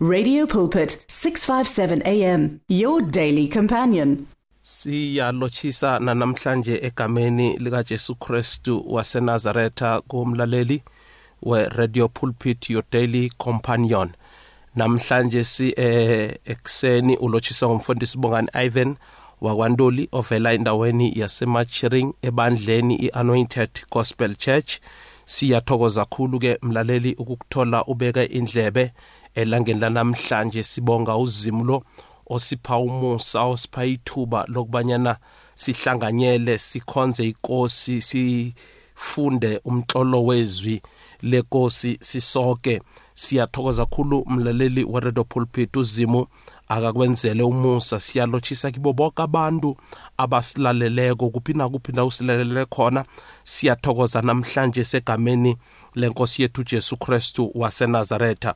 Radio Pulpit 657 AM your daily companion. siyalochisa na namhlanje egameni likaJesu Kristu waseNazaretha kumlaleli we-radio pulpit your daily companion namhlanje si eh, ekseni ulochiswa ngumfundisi bongani Ivan wakwantoli ovela endaweni yasemachiring ebandleni i-anointed gospel church siyathokoza kakhulu ke mlaleli ukukuthola ubeke indlebe elangeni lanamhlanje sibonga uzimulo osipha umusa osipha ithuba lokubanyana sihlanganyele sikhonze inkosi sifunde umhlolo wezwi lenkosi sisoke. Siyathokoza kakhulu mlaleli weredo pulpit uzimu akakwenzele umusa siyalochisa kibo bonke abantu abasilaleleko kuphi nakuphi na usilalele khona siyathokoza namhlanje segameni lenkosi yethu Jesu Kristu waseNazaretha.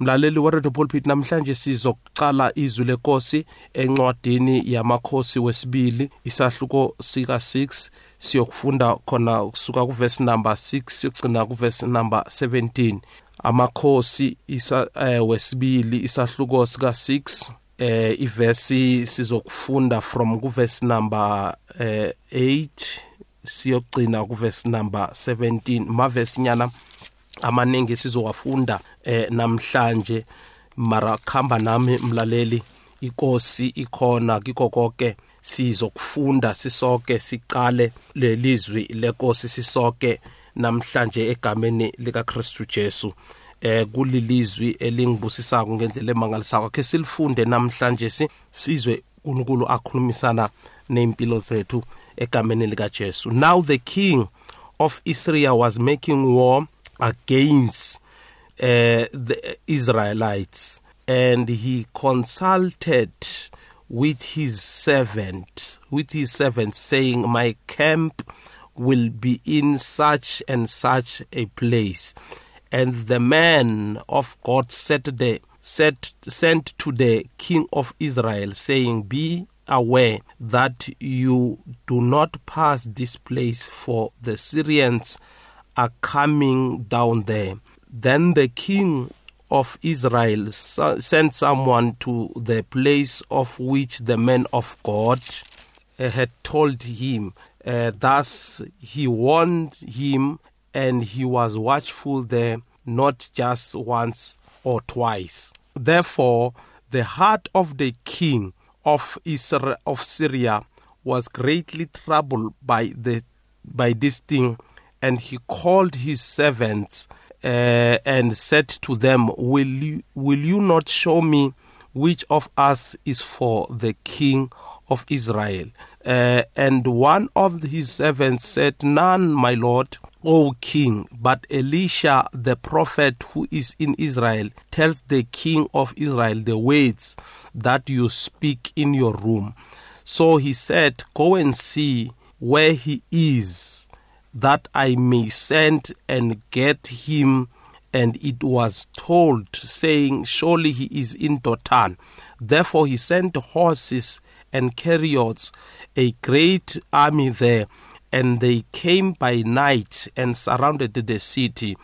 Mlaleli weRadio Pulpit namhlanje sizokuqala izwi lenkosi encwadini yamakhosi wesibili isahluko sika 6 siyokufunda khona kusuka kuverse number 6 siyogcina kuverse number 17 amakhosi isa eh, wesibili isahluko sika 6 eh ivesi sizokufunda from kuverse number eh, 8 siyogcina kuverse number 17 mavesi nyana amaningi sizowafunda eh namhlanje. Mara khamba nami mlaleli inkosi ikhona kiko konke sizokufunda sisoke siqale lelizwi lenkosi sisoke. Namhlanje egameni lika Kristu Jesu. Eh kulilizwi elingibusisako ngendlela emangalisako. Ke silifunde namhlanje sizwe uNkulunkulu akhulumisana neimpilo zethu egameni lika Jesu now the king of Israel was making war against uh, the Israelites and he consulted with his servant with his servant saying my camp will be in such and such a place. And the man of God said the said sent to the king of Israel saying be aware that you do not pass this place for the Syrians are coming down there. Then the king of Israel sent someone to the place of which the man of God had told him uh, thus he warned him and he was watchful there not just once or twice. Therefore, the heart of the king of Israel of Syria was greatly troubled by the by this thing, and he called his servants uh, and said to them, "Will you will you not show me which of us is for the king of Israel?" Uh, and one of his servants said, "None, my lord." O king, but Elisha the prophet who is in Israel tells the king of Israel the words that you speak in your room. So he said, Go and see where he is, that I may send and get him. And it was told, saying, Surely he is in Dotan. Therefore he sent horses and chariots, a great army there and they came by night and surrounded the city.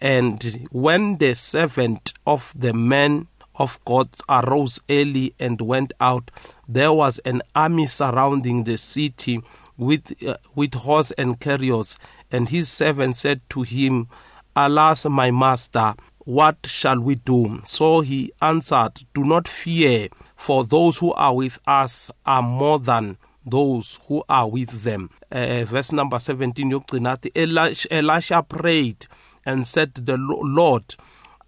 And when the servant of the man of God arose early and went out, there was an army surrounding the city with, uh, with horse and chariots. And his servant said to him, Alas, my master, what shall we do? So he answered, Do not fear, for those who are with us are more than those who are with them. Uh, verse number 17 yokugcina Elisha, Elisha prayed and said to the Lord,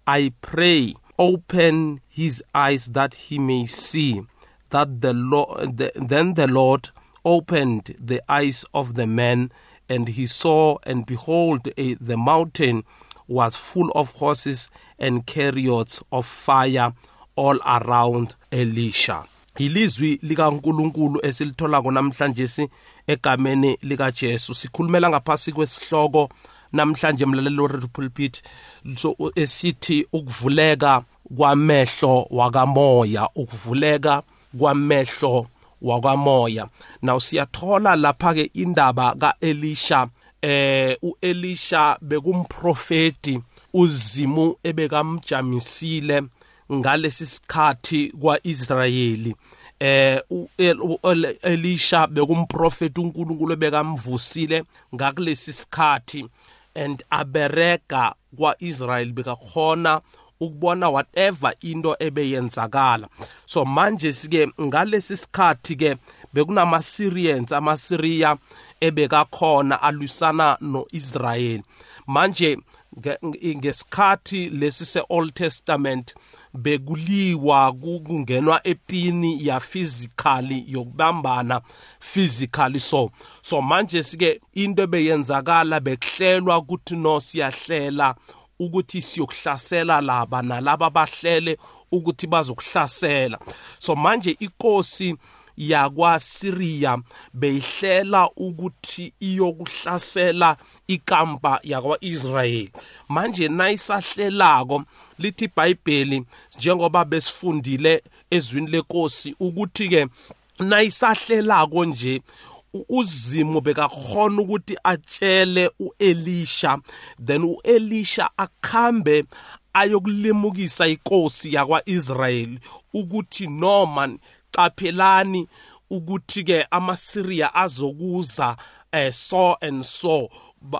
I pray, open his eyes that he may see. That the Lord, the, then the Lord opened the eyes of the man, and he saw, and behold, a, the mountain was full of horses and chariots of fire all around Elisha. ilizwi likaNkuluNkulu esilitholako namhlanje si egameni likaJesu sikhulumela ngaphasi kwesihloko namhlanje mlaleli weRadio Pulpit so esithi ukuvuleka kwamehlo wakamoya ukuvuleka kwamehlo wakamoya now siyathola lapha ke indaba kaElisha eh uElisha bekumprofeti uzimu ebekamjamisile ngalesi sikhathi kwaIsrayeli. Eh Elisha bekumprofeti uNkulunkulu bekamvusile ngakulesi sikhathi and aberega kwaIsrael bekakhona ukubona whatever into ebeyenzakala. So manje sike ngalesi sikhathi ke bekunama Syrians ama Syria ebekakhona alwisana noIsrael manje ngesikhathi lesi se-old testament bekuliwa kungenwa epini ya physically yokubambana physically. So so manje sike into ebeyenzakala bekuhlelwa ukuthi no siyahlela ukuthi siyokuhlasela laba nalaba bahlele ukuthi bazokuhlasela. So manje inkosi yakwaSiriya beyihlela ukuthi iyokuhlasela ikampa yakwaIsrayeli. Manje nayisahlelako lithi iBhayibheli njengoba besifundile ezwini lenkosi ukuthi ke nayisahlelako nje uzimo bekakhona ukuthi atshele uElisha then uElisha akhambe ayokulimukisa inkosi yakwaIsrayeli ukuthi noma qaphelani ukuthi ke amaSyria azokuza eh so and so.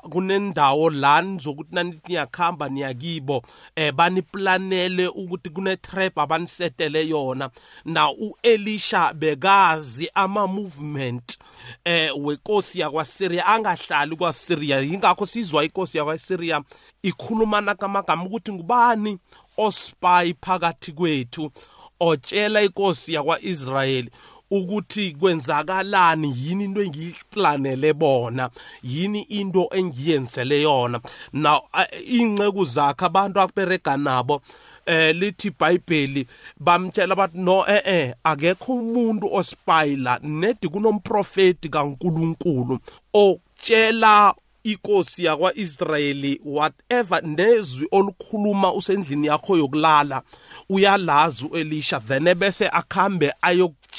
Kunendawo la nizokuthi nanithi niyakhamba niyakibo. Eh baniplanele ukuthi kune trap abanisetele yona. Na uElisha bekazi ama movement eh wenkosi yakwaSyria angahlali kwaSyria. Ingakho sizwa inkosi yakwaSyria ikhulumana kamagama ukuthi ngubani ospy phakathi kwethu otshela inkosi yakwaIsrayeli ukuthi kwenzakalani? Yini into engiyiplanele bona? Yini into engiyenzele yona? Na inceku zakhe abantu aberega nabo eh lithi iBhayibheli bamtshela bathi no eh eh akekho umuntu ospayila nedi kunomprofeti kaNkuluNkulu otshela inkosi yakwaIsrayeli whatever nezwi olukhuluma usendlini yakho yokulala uyalazi uElisha. Then bese akhambe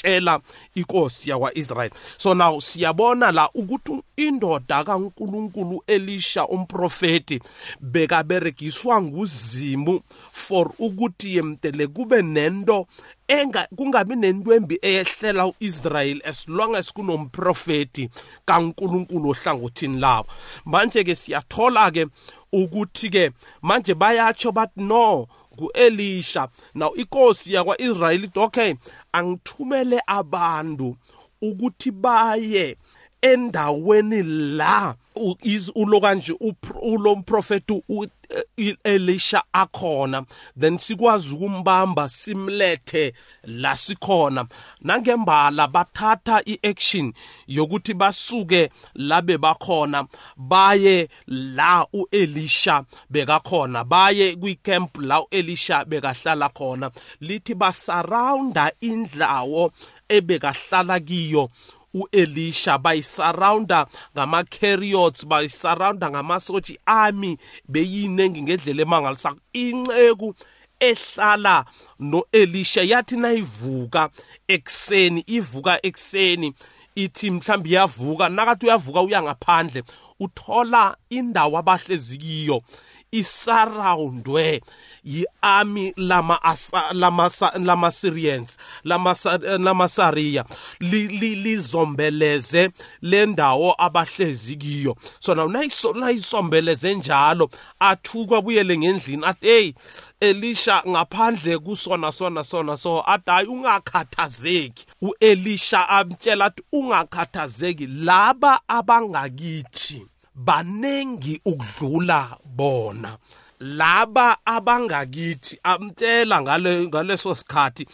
ayokutshela inkosi yakwaIsrayeli so now siyabona la ukuthi indoda kaNkuluNkulu Elisha umprofeti bekaberegiswa nguzimu for ukuthi yemtele kube nento enga kungabi nentwembi eyehlela uIsrael as long as kunomprofeti kaNkuluNkulu ohlangothini labo manje ke siyathola ke ukuthi ke manje bayatsho bathi no nguElisha now inkosi yakwaIsrael okay angithumele abantu ukuthi baye endaweni la ulo kanje ulomprofeti Elisha akhona then sikwazi ukumbamba simlethe la sikhona. Nangembala bathatha iaction yokuthi basuke labe bakhona baye la uElisha bekakhona baye kwicamp la uElisha bekahlala khona. Lithi basurrounda indlawo ebekahlala kiyo uElisha bayisurrounda ngama chariots bayisurrounda ngamasoji army beyinengi ngendlela emangalisa inceku ehlala noElisha yathi nayivuka ekseni ivuka ekseni ithi mhlawumbe iyavuka nakathi uyavuka uya ngaphandle uthola indawo abahlezi kiyo isarroundwe yi-army lama lama lama Syrians lama lama Saria lizombeleze le ndawo abahlezi kiyo. So now nayisombeleze njalo athuka buyele ngendlini athi hey Elisha ngaphandle kusona sona sona so athi hayi ungakhathazeki. uElisha amtshela athi ungakhathazeki laba abangakithi. Banengi ukudlula bona. Laba abangakithi amtshela ngale ngaleso sikhathi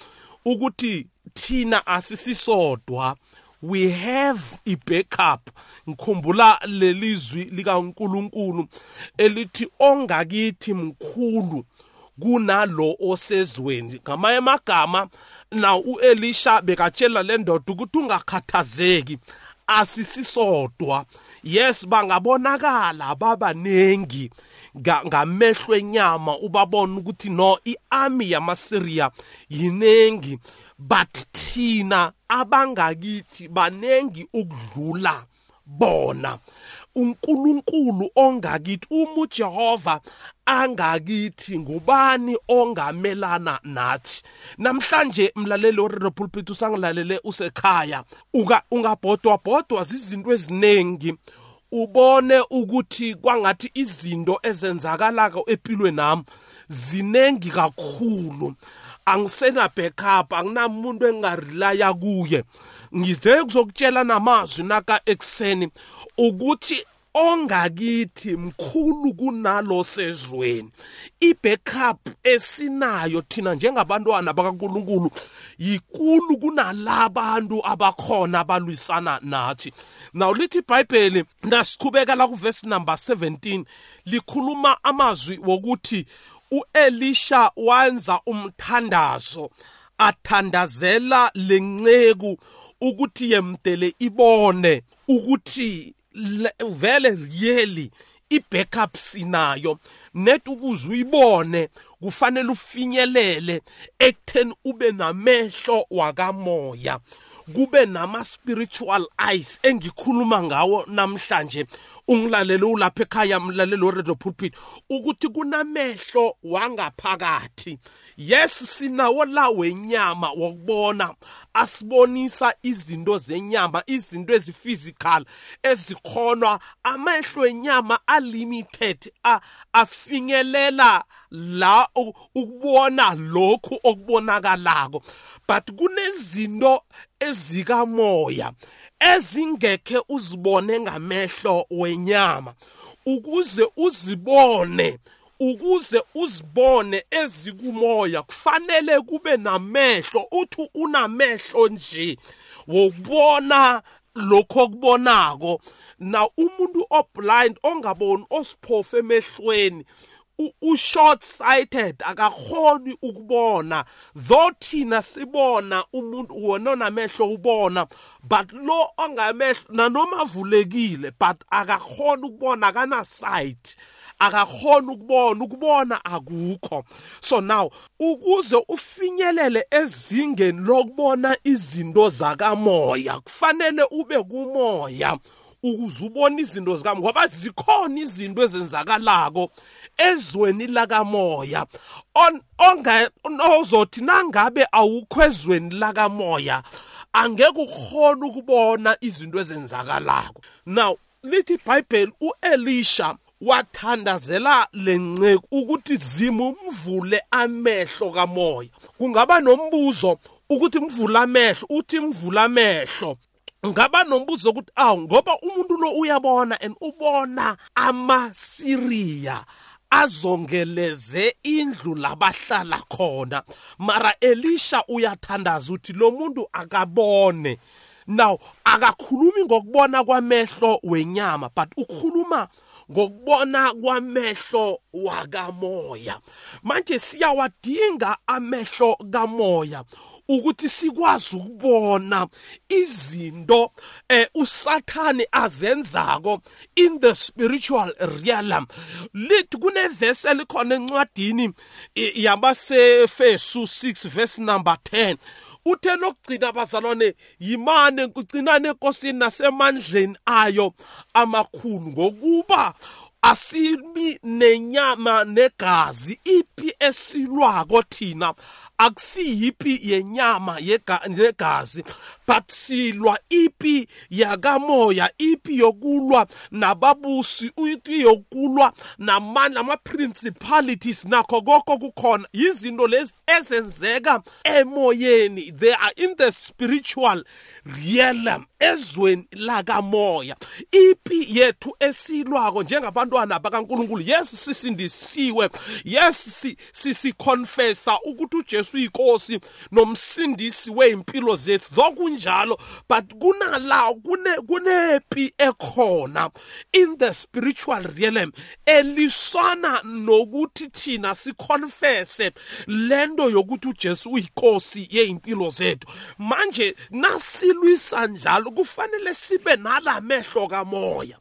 ukuthi thina asisisodwa. We have i backup. Ngikhumbula lelizwi likaNkuluNkulu elithi ongakithi mkhulu kunalo osezweni. Ngamaye amagama na uElisha bekatshela le ndoda ukuthi ungakhathazeki. Asisisodwa. Yes bangabonakala babanengi ngamehlo enyama ubabona ukuthi no iarmy yamaSyria yinengi. But thina abangakithi banengi ukudlula bona. uNkulunkulu ongakithi uma uJehova angakithi ngubani ongamelana nathi? Namhlanje mlaleli weRadio Pulpit usangilalele usekhaya. Ungabhodwa bhodwa izinto eziningi. Ubone ukuthi kwangathi izinto ezenzakalaka empilweni nami zinengi kakhulu. Angisena backup anginamuntu engingarilaya kuye. Ngize kuzokutshela namazwi naka ekseni ukuthi ongakithi mkhulu kunalo sezweni. Ibackup esinayo thina njengabantwana bakaNkuluNkulu yikulu kunalabantu abakhona abalwisana nathi. Now lithi iBhayibheli nasikhubeka la kuverse number 17 likhuluma amazwi wokuthi uElisha wanza umthandazo athandazela lenceku ukuthi yemdele ibone ukuthi vele really i-backup sinayo. Net ukuze uyibone kufanele ufinyelele ekutheni ube namehlo wakamoya kube nama spiritual eyes engikhuluma ngawo namhlanje. Ungilalele ulapha ekhaya mlalelo radio pulpit ukuthi kunamehlo wangaphakathi. Yes sinawo la wenyama wokubona asibonisa izinto zenyama izinto eziphysical ezikhonwa amehlo enyama alimited afinyelela la ukubona lokhu okubonakalako. But kunezinto ezikamoya ezingekhe uzibone ngamehlo wenyama. Ukuze uzibone ukuze uzibone ezikumoya kufanele kube namehlo uthi unamehlo nje wokubona lokho okubonako. Na umuntu oblind ongaboni osiphofu emehlweni u-short sighted akakhoni ukubona. Though thina sibona umuntu wona onamehlo ubona but lo ongamehlo nanoma avulekile but akakhoni ukubona akana sight akakhona ukubona ukubona akukho. So now ukuze ufinyelele ezingeni lokubona izinto zakamoya kufanele ube kumoya. Ukuze ubone izinto zikami ngoba zikhona izinto ezenzakalako ezweni lakamoya. Onga ozothi nangabe awukho ezweni lakamoya angeke ukhona ukubona izinto ezenzakalako. Now lithi iBhayibheli uElisha wathandazela lenceku ukuthi zimumvule amehlo kamoya. Kungaba nombuzo ukuthi mvula amehlo uthi mvula amehlo. Ngaba nombuzo ukuthi awu ngoba umuntu lo uyabona and ubona amasiriya azongeleze indlu labahlala khona. Mara Elisha uyathandaza ukuthi lo muntu akabone. Now akakhulumi ngokubona kwamehlo wenyama but ukhuluma ngokubona kwamehlo wakamoya. Manje siyawadinga amehlo kamoya ukuthi sikwazi ukubona izinto eh usathane azenzako in the spiritual realm. Lithi kuneverse elikhona encwadini yabasefesu 6 verse number 10 uthe lokugcina abazalwane yimane kugcinane enkosini nasemandleni ayo amakhulu ngokuba asimi nenyama negazi ipi esilwako thina. Akusiyipi yenyama yegazi but silwa ipi yakamoya ipi yokulwa nababusi ipi yokulwa namandla ama-principalities nakho konke kukhona. Yizinto lezi ezenzeka emoyeni. They are in the spiritual realm. Ezweni lakamoya. Ipi yethu esilwako njengabantwana bakaNkuluNkulu? Yes sisindisiwe. Yes sikonfessa ukuthi uJesu uyinkosi nomsindisi weimpilo zethu. Zokunjalo but kunala kune kunepi ekhona in the spiritual realm eliswana nokuthi thina sikonfesse lento yokuthi uJesu uyinkosi yeimpilo zethu. Manje nasilwisa njalo kufanele sibe nalamehlo kamoya.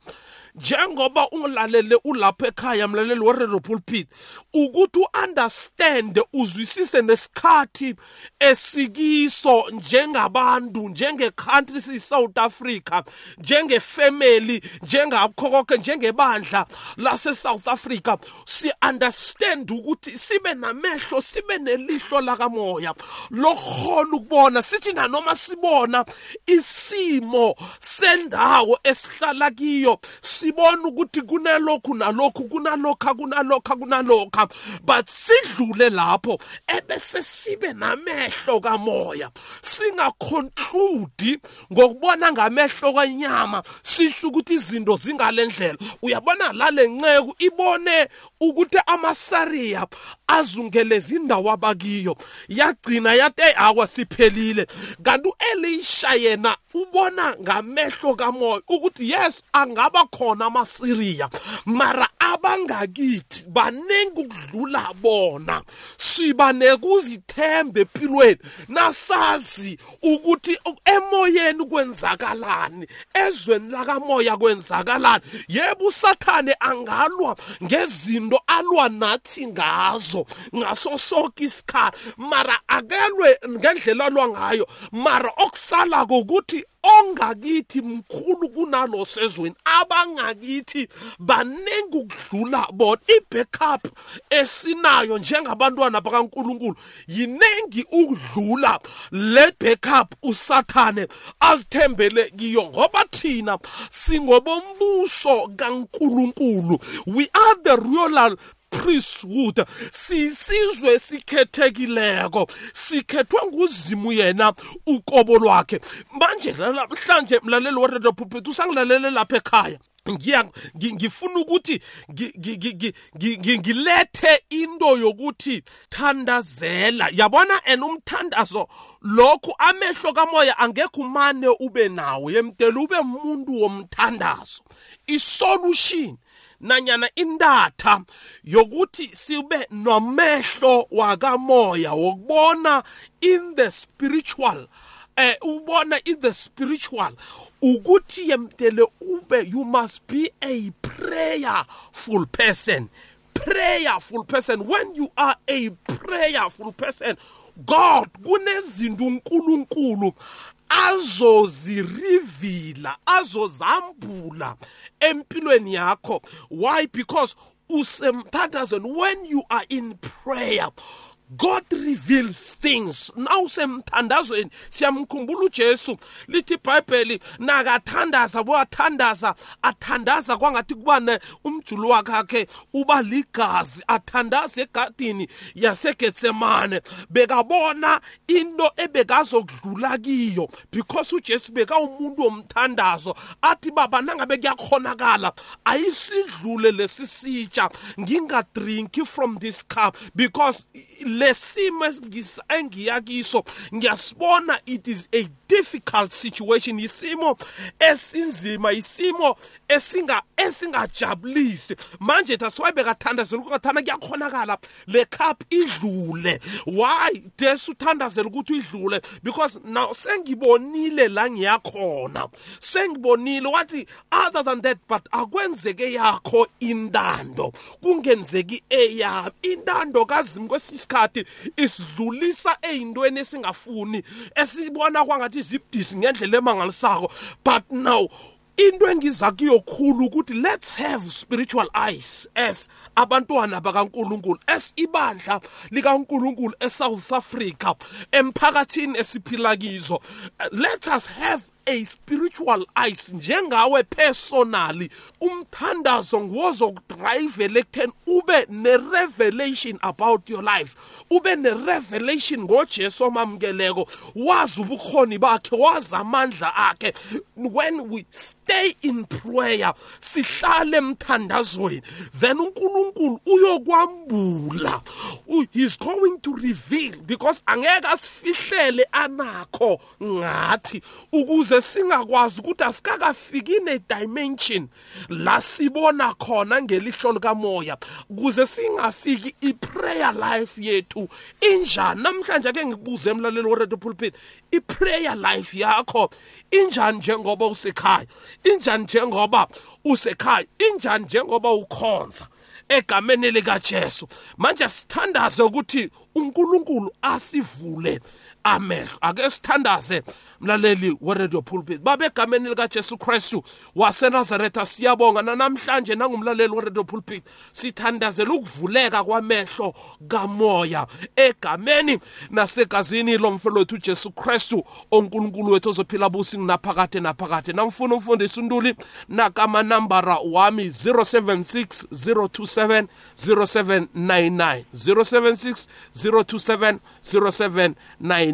Njengoba ungilalele ulapha ekhaya mlaleli we-radio pulpit ukuthi u-understand uzwisise nesikhathi esikiso njengabantu njenge-country siyi-south africa njengefamily njengakho konke njengebandla lase-south africa. Si-understand ukuthi sibe namehlo sibe nelihlo lakamoya. Lokhona ukubona sithi nanoma sibona isimo sendawo esihlala kiyo sibona ukuthi kunalokhu nalokhu kunalokha kunalokha kunalokha. But sidlule lapho ebese sibe namehlo kamoya. Singaconclude ngokubona ngamehlo kwenyama sisho ukuthi izinto zingalendlela uyabona la lenceku ibone ukuthi amasariya azungeleza indawo abakiyo. Yagcina yathi akwa siphelile. Kanti uElisha yena ubona ngamehlo kamoya ukuthi yes angaba khona. Amasiriya mara abangakithi baningi ukudlula bona. Siba nekuzithemba empilweni nasazi ukuthi emoyeni kwenzakalani ezweni lakamoya kwenzakalani. Yebo usathane angalwa ngezinto alwa nathi ngazo ngaso sonke isikhathi. Mara akelwe ngendlela alwa ngayo mara okusala ukuthi ongakithi mkhulu kunalo sezweni abangakithi baningi ukudlula bona i-backup esinayo njengabantwana bakaNkuluNkulu yiningi ukudlula. Le backup usathane azithembele kiyo ngoba thina singobombuso kaNkuluNkulu. We are the royal priesthood sisizwe sikhethekileko. Sikhethwe nguzimu yena uqobo lwakhe. Manje namhlanje mlaleli weredio pulpit usangilalele lapha ekhaya. Ngiya ngifuna ukuthi ngilethe into yokuthi thandazela. Yabona and umthandazo? Lokhu amehlo kamoya angekho umane ube nawo yemdela ube umuntu womthandazo. Isolution nanyana indatha yokuthi sibe nomehlo wakamoya wokubona in the spiritual eh ubona in the spiritual ukuthi yemtele ube you must be a prayerful person. Prayerful person. When you are a prayerful person god kunezinto uNkulunkulu azozirivila azozambula empilweni yakho. Why? Because usemthandazweni when you are in prayer God reveals things. Now semthandazweni siyamkhumbula uJesu. Lithi iBhayibheli nakathandaza boyathandaza athandaza kwangathi kubane umjulu wakhe uba ligazi athandaza egadini yaseGetsemane bekabona into ebekazokudlula kiyo because uJesu beka umuntu womthandazo. Athi baba nangabe kuyakhonakala ayisidlule lesisitsha ngingadrinki from this cup because lesimo engiya kiso ngiyasibona it is a difficult situation isimo esinzima isimo esinga esingajabulisi. Manje that's why bekathandazela ukuthanda kuyakhonakala le cup idlule. Why des uthandazela ukuthi idlule? Because now sengibonile la ngiyakhona. Sengibonile wathi other than that but akwenzeke yakho intando. Kungenzeki eyami. Intando kazimu kwesisikhathi isidlulisa eyintweni esingafuni esibona kwangathi izibudisi ngendlela emangalisako. But now into engiza kuyokhulu ukuthi let's have spiritual eyes as abantwana bakaNkuluNkulu as ibandla likaNkuluNkulu eSouth Africa emphakathini esiphila kizo. Let us have a spiritual eyes njengawe personally. Umthandazo ngozokudrive ekutheni ube ne-revelation about your life. Ube ne-revelation ngojesu omamkeleko. Wazi ubukhoni bakhe wazi amandla akhe. When we stay in prayer sihlale emthandazweni. Then unkulunkulu uyokwambula. He's going to reveal because angeke asifihlele anakho ngathi ukuze kuze singakwazi ukuthi asikakafiki ne dimension la sibona khona ngelihlo likamoya kuze singafiki i-prayer life yethu. Injani? Namhlanje ake ngikubuze emlaleli weredio pulpit i-prayer life yakho injani njengoba usekhaya? Injani njengoba usekhaya? Injani njengoba ukhonza egameni likaJesu? Manje sithandaze ukuthi uNkulunkulu asivule amehlo ake sithandaze mlaleli weRadio Pulpit babe egameni lika Jesu Christu waseNazaretha siyabonga. Namhlanje nangumlaleli weRadio Pulpit sithandazela ukuvuleka kwamehlo kamoya. Egameni nasegazini lomfelothu Jesu Christu oNkulunkulu wethu ozophila busi naphakade naphakade. Namfuna umfundisi uNtuli nakama nambara wami 076 027 0799 076 027 0799